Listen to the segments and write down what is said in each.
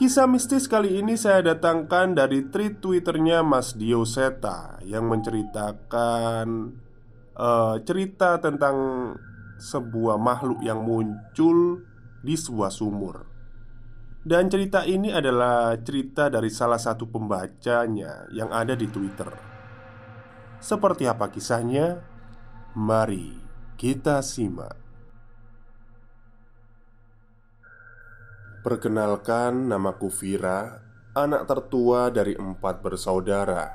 Kisah mistis kali ini saya datangkan dari tweet twitternya Mas Dio Seta Yang menceritakan uh, cerita tentang sebuah makhluk yang muncul di sebuah sumur. Dan cerita ini adalah cerita dari salah satu pembacanya yang ada di Twitter. Seperti apa kisahnya? Mari kita simak Perkenalkan, namaku Vira, anak tertua dari empat bersaudara.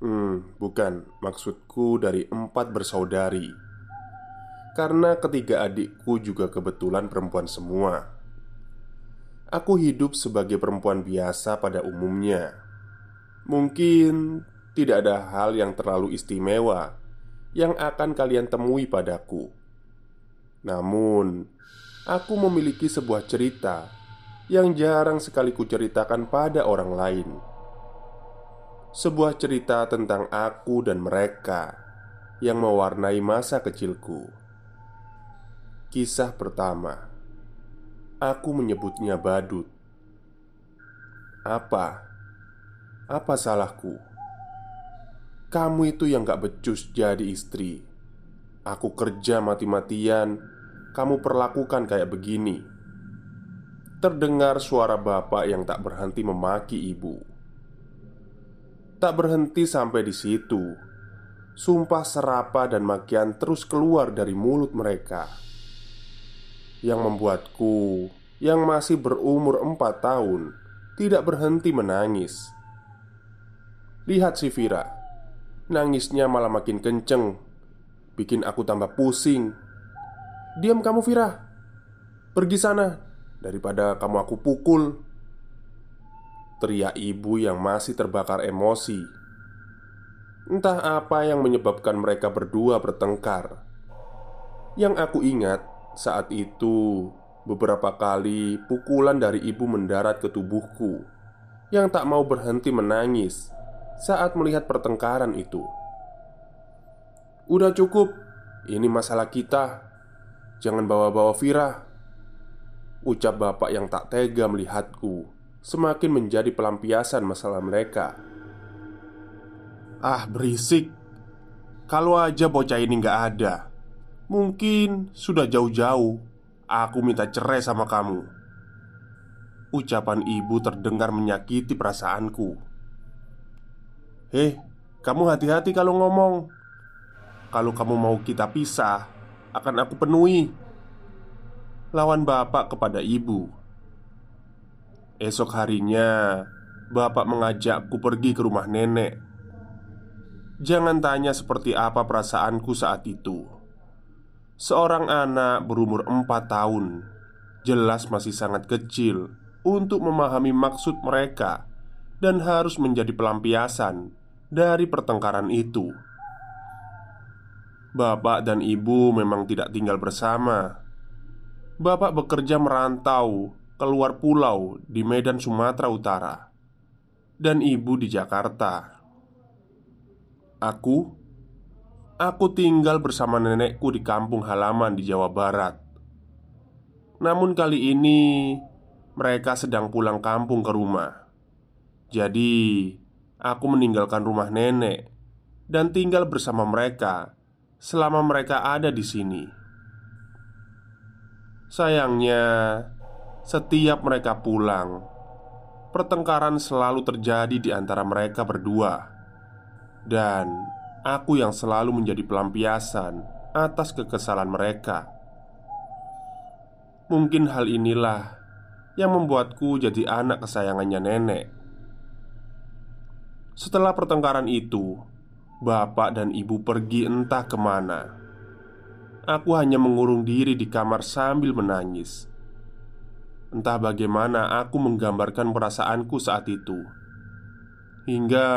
Hmm, bukan, maksudku dari empat bersaudari. Karena ketiga adikku juga kebetulan perempuan semua. Aku hidup sebagai perempuan biasa pada umumnya. Mungkin tidak ada hal yang terlalu istimewa yang akan kalian temui padaku. Namun, aku memiliki sebuah cerita yang jarang sekali kuceritakan pada orang lain. Sebuah cerita tentang aku dan mereka yang mewarnai masa kecilku. Kisah pertama, aku menyebutnya badut. Apa? Apa salahku? Kamu itu yang gak becus jadi istri. Aku kerja mati-matian kamu perlakukan kayak begini? Terdengar suara bapak yang tak berhenti memaki ibu. Tak berhenti sampai di situ. Sumpah serapa dan makian terus keluar dari mulut mereka Yang membuatku Yang masih berumur empat tahun Tidak berhenti menangis Lihat si Vira Nangisnya malah makin kenceng Bikin aku tambah pusing Diam kamu Vira. Pergi sana. Daripada kamu aku pukul. Teriak ibu yang masih terbakar emosi. Entah apa yang menyebabkan mereka berdua bertengkar. Yang aku ingat saat itu Beberapa kali pukulan dari ibu mendarat ke tubuhku. Yang tak mau berhenti menangis Saat melihat pertengkaran itu. Udah cukup. Ini masalah kita Jangan bawa-bawa Vira Ucap bapak yang tak tega melihatku Semakin menjadi pelampiasan masalah mereka. Ah berisik. Kalau aja bocah ini nggak ada Mungkin sudah jauh-jauh Aku minta cerai sama kamu. Ucapan ibu terdengar menyakiti perasaanku. Hei, kamu hati-hati kalau ngomong. Kalau kamu mau kita pisah akan aku penuhi. Lawan bapak kepada ibu. Esok harinya Bapak mengajakku pergi ke rumah nenek. Jangan tanya seperti apa perasaanku saat itu. Seorang anak berumur empat tahun Jelas masih sangat kecil Untuk memahami maksud mereka Dan harus menjadi pelampiasan Dari pertengkaran itu Bapak dan ibu memang tidak tinggal bersama. Bapak bekerja merantau keluar pulau di Medan, Sumatera Utara, dan ibu di Jakarta. Aku, aku tinggal bersama nenekku di kampung halaman di Jawa Barat. Namun, kali ini mereka sedang pulang kampung ke rumah. Jadi, aku meninggalkan rumah nenek dan tinggal bersama mereka selama mereka ada di sini. Sayangnya, setiap mereka pulang, pertengkaran selalu terjadi di antara mereka berdua, dan aku yang selalu menjadi pelampiasan atas kekesalan mereka. Mungkin hal inilah yang membuatku jadi anak kesayangannya nenek. Setelah pertengkaran itu, Bapak dan ibu pergi entah ke mana. Aku hanya mengurung diri di kamar sambil menangis. Entah bagaimana aku menggambarkan perasaanku saat itu. Hingga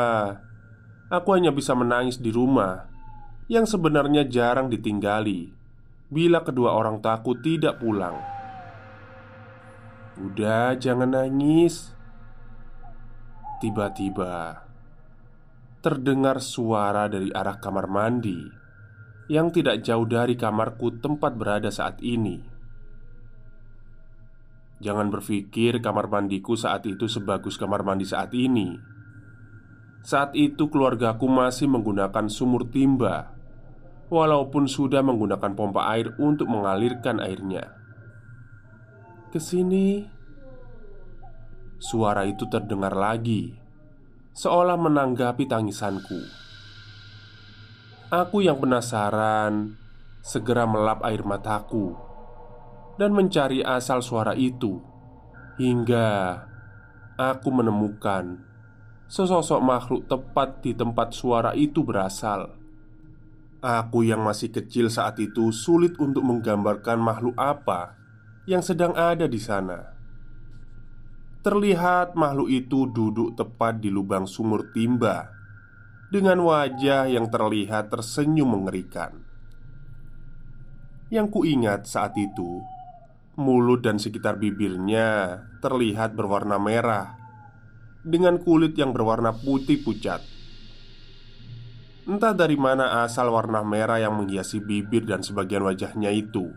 Aku hanya bisa menangis di rumah Yang sebenarnya jarang ditinggali Bila kedua orang taku tidak pulang. Udah jangan nangis. Tiba-tiba terdengar suara dari arah kamar mandi yang tidak jauh dari kamarku tempat berada saat ini. Jangan berpikir kamar mandiku saat itu sebagus kamar mandi saat ini. Saat itu keluargaku masih menggunakan sumur timba Walaupun sudah menggunakan pompa air untuk mengalirkan airnya Ke sini Suara itu terdengar lagi seolah menanggapi tangisanku. Aku yang penasaran segera melap air mataku dan mencari asal suara itu hingga aku menemukan sesosok makhluk tepat di tempat suara itu berasal. Aku yang masih kecil saat itu sulit untuk menggambarkan makhluk apa yang sedang ada di sana. Terlihat makhluk itu duduk tepat di lubang sumur timba Dengan wajah yang terlihat tersenyum mengerikan. Yang kuingat saat itu Mulut dan sekitar bibirnya terlihat berwarna merah Dengan kulit yang berwarna putih pucat. Entah dari mana asal warna merah yang menghiasi bibir dan sebagian wajahnya itu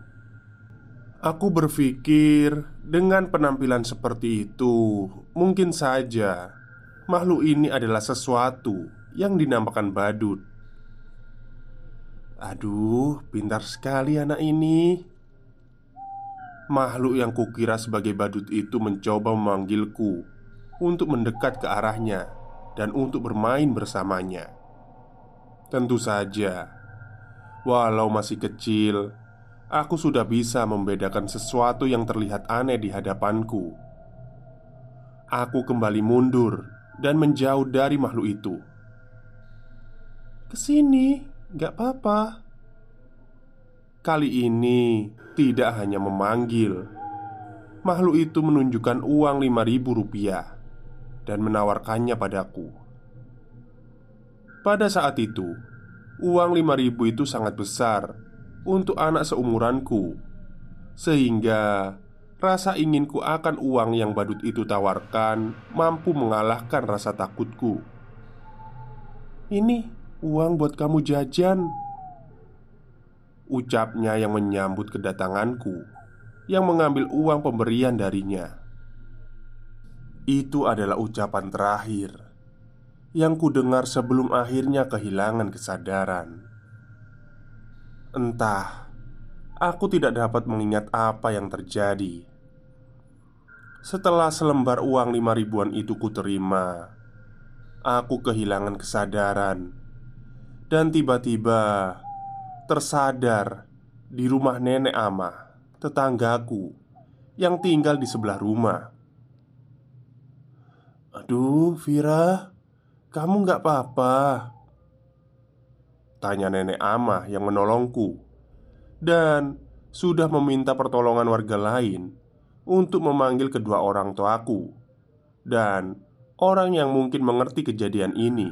Aku berpikir dengan penampilan seperti itu, mungkin saja makhluk ini adalah sesuatu yang dinamakan badut. Aduh, pintar sekali anak ini. Makhluk yang kukira sebagai badut itu mencoba memanggilku untuk mendekat ke arahnya dan untuk bermain bersamanya. Tentu saja, walau masih kecil, Aku sudah bisa membedakan sesuatu yang terlihat aneh di hadapanku. Aku kembali mundur dan menjauh dari makhluk itu. Ke sini, gak apa-apa. Kali ini tidak hanya memanggil, makhluk itu menunjukkan uang lima ribu rupiah dan menawarkannya padaku. Pada saat itu, uang lima ribu itu sangat besar untuk anak seumuranku, sehingga rasa inginku akan uang yang badut itu tawarkan mampu mengalahkan rasa takutku. "Ini uang buat kamu jajan," ucapnya yang menyambut kedatanganku, yang mengambil uang pemberian darinya. Itu adalah ucapan terakhir yang kudengar sebelum akhirnya kehilangan kesadaran. Entah, aku tidak dapat mengingat apa yang terjadi. Setelah selembar uang lima ribuan itu kuterima, aku kehilangan kesadaran dan tiba-tiba tersadar di rumah nenek Ama, tetanggaku yang tinggal di sebelah rumah. Aduh, Vira, kamu nggak apa-apa? Tanya nenek Amah yang menolongku Dan sudah meminta pertolongan warga lain Untuk memanggil kedua orang tuaku Dan orang yang mungkin mengerti kejadian ini.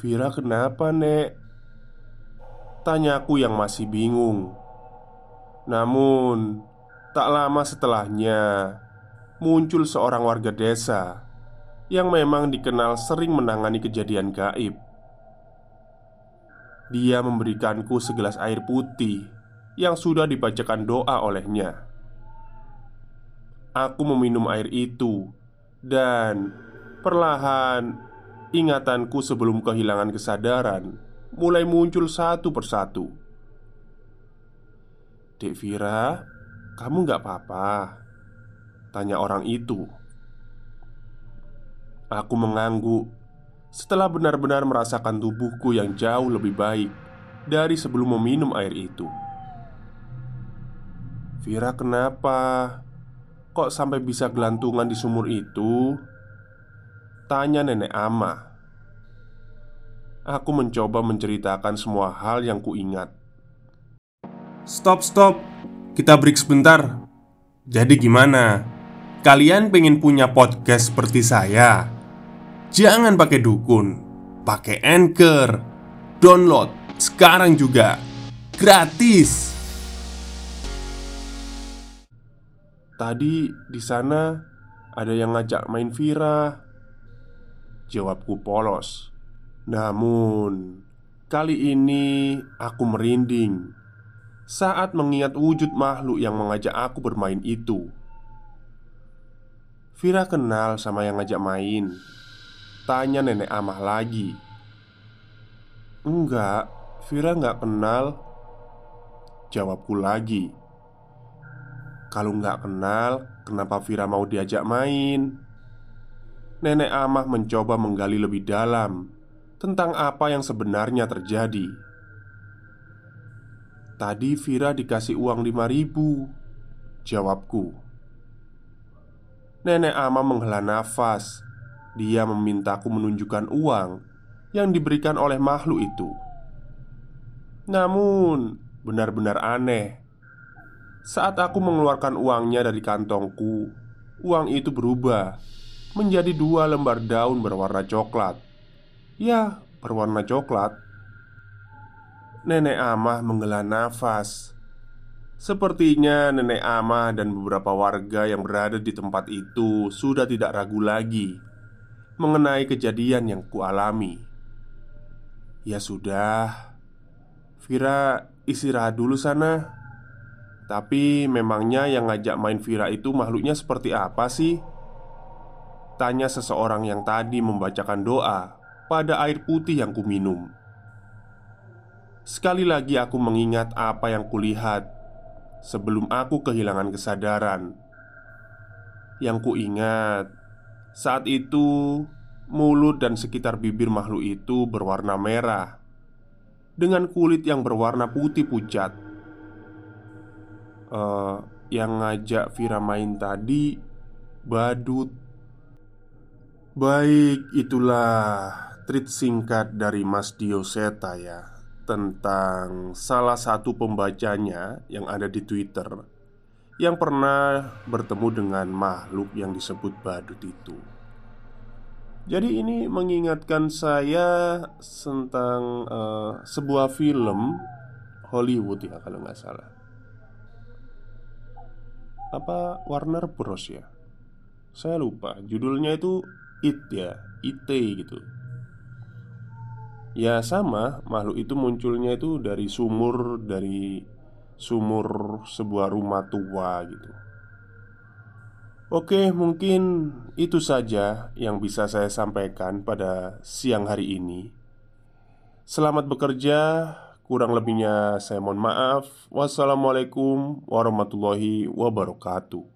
Vira kenapa nek? Tanyaku yang masih bingung. Namun Tak lama setelahnya Muncul seorang warga desa Yang memang dikenal sering menangani kejadian gaib Dia memberikanku segelas air putih Yang sudah dibacakan doa olehnya Aku meminum air itu Dan perlahan Ingatanku sebelum kehilangan kesadaran mulai muncul satu persatu. "Dek Vira, kamu gak apa-apa?" tanya orang itu. Aku mengangguk setelah benar-benar merasakan tubuhku yang jauh lebih baik dari sebelum meminum air itu. "Vira, kenapa? Kok sampai bisa gelantungan di sumur itu?" tanya nenek Ama. Aku mencoba menceritakan semua hal yang kuingat. Stop, stop. Kita break sebentar. Jadi gimana? Kalian pengen punya podcast seperti saya? Jangan pakai dukun, pakai Anchor. Download sekarang juga. Gratis. Tadi di sana ada yang ngajak main Vira. Jawabku polos. Namun, kali ini aku merinding saat mengingat wujud makhluk yang mengajak aku bermain itu. Vira kenal sama yang ngajak main. Tanya nenek Amah lagi. Enggak, Vira nggak kenal. Jawabku lagi. Kalau nggak kenal, kenapa Vira mau diajak main? Nenek Amah mencoba menggali lebih dalam tentang apa yang sebenarnya terjadi. Tadi Vira dikasih uang 5 ribu Jawabku Nenek Ama menghela nafas Dia memintaku menunjukkan uang Yang diberikan oleh makhluk itu. Namun Benar-benar aneh. Saat aku mengeluarkan uangnya dari kantongku Uang itu berubah Menjadi dua lembar daun berwarna coklat. Ya, berwarna coklat. Nenek Amah menghela nafas. Sepertinya nenek Amah dan beberapa warga yang berada di tempat itu Sudah tidak ragu lagi Mengenai kejadian yang kualami Ya sudah Vira istirahat dulu sana Tapi memangnya yang ngajak main Vira itu makhluknya seperti apa sih? Tanya seseorang yang tadi membacakan doa pada air putih yang kuminum. Sekali lagi aku mengingat apa yang kulihat sebelum aku kehilangan kesadaran. Yang kuingat saat itu mulut dan sekitar bibir makhluk itu berwarna merah dengan kulit yang berwarna putih pucat. Uh, yang ngajak Vira main tadi badut. Baik, itulah tweet singkat dari Mas Dioseta ya Tentang salah satu pembacanya yang ada di Twitter Yang pernah bertemu dengan makhluk yang disebut badut itu. Jadi ini mengingatkan saya tentang uh, sebuah film Hollywood ya kalau nggak salah. Apa Warner Bros ya? Saya lupa. Judulnya itu It ya IT gitu. Ya sama, makhluk itu munculnya itu dari sumur Dari sumur sebuah rumah tua gitu Oke, mungkin itu saja yang bisa saya sampaikan pada siang hari ini. Selamat bekerja, kurang lebihnya saya mohon maaf. Wassalamualaikum warahmatullahi wabarakatuh.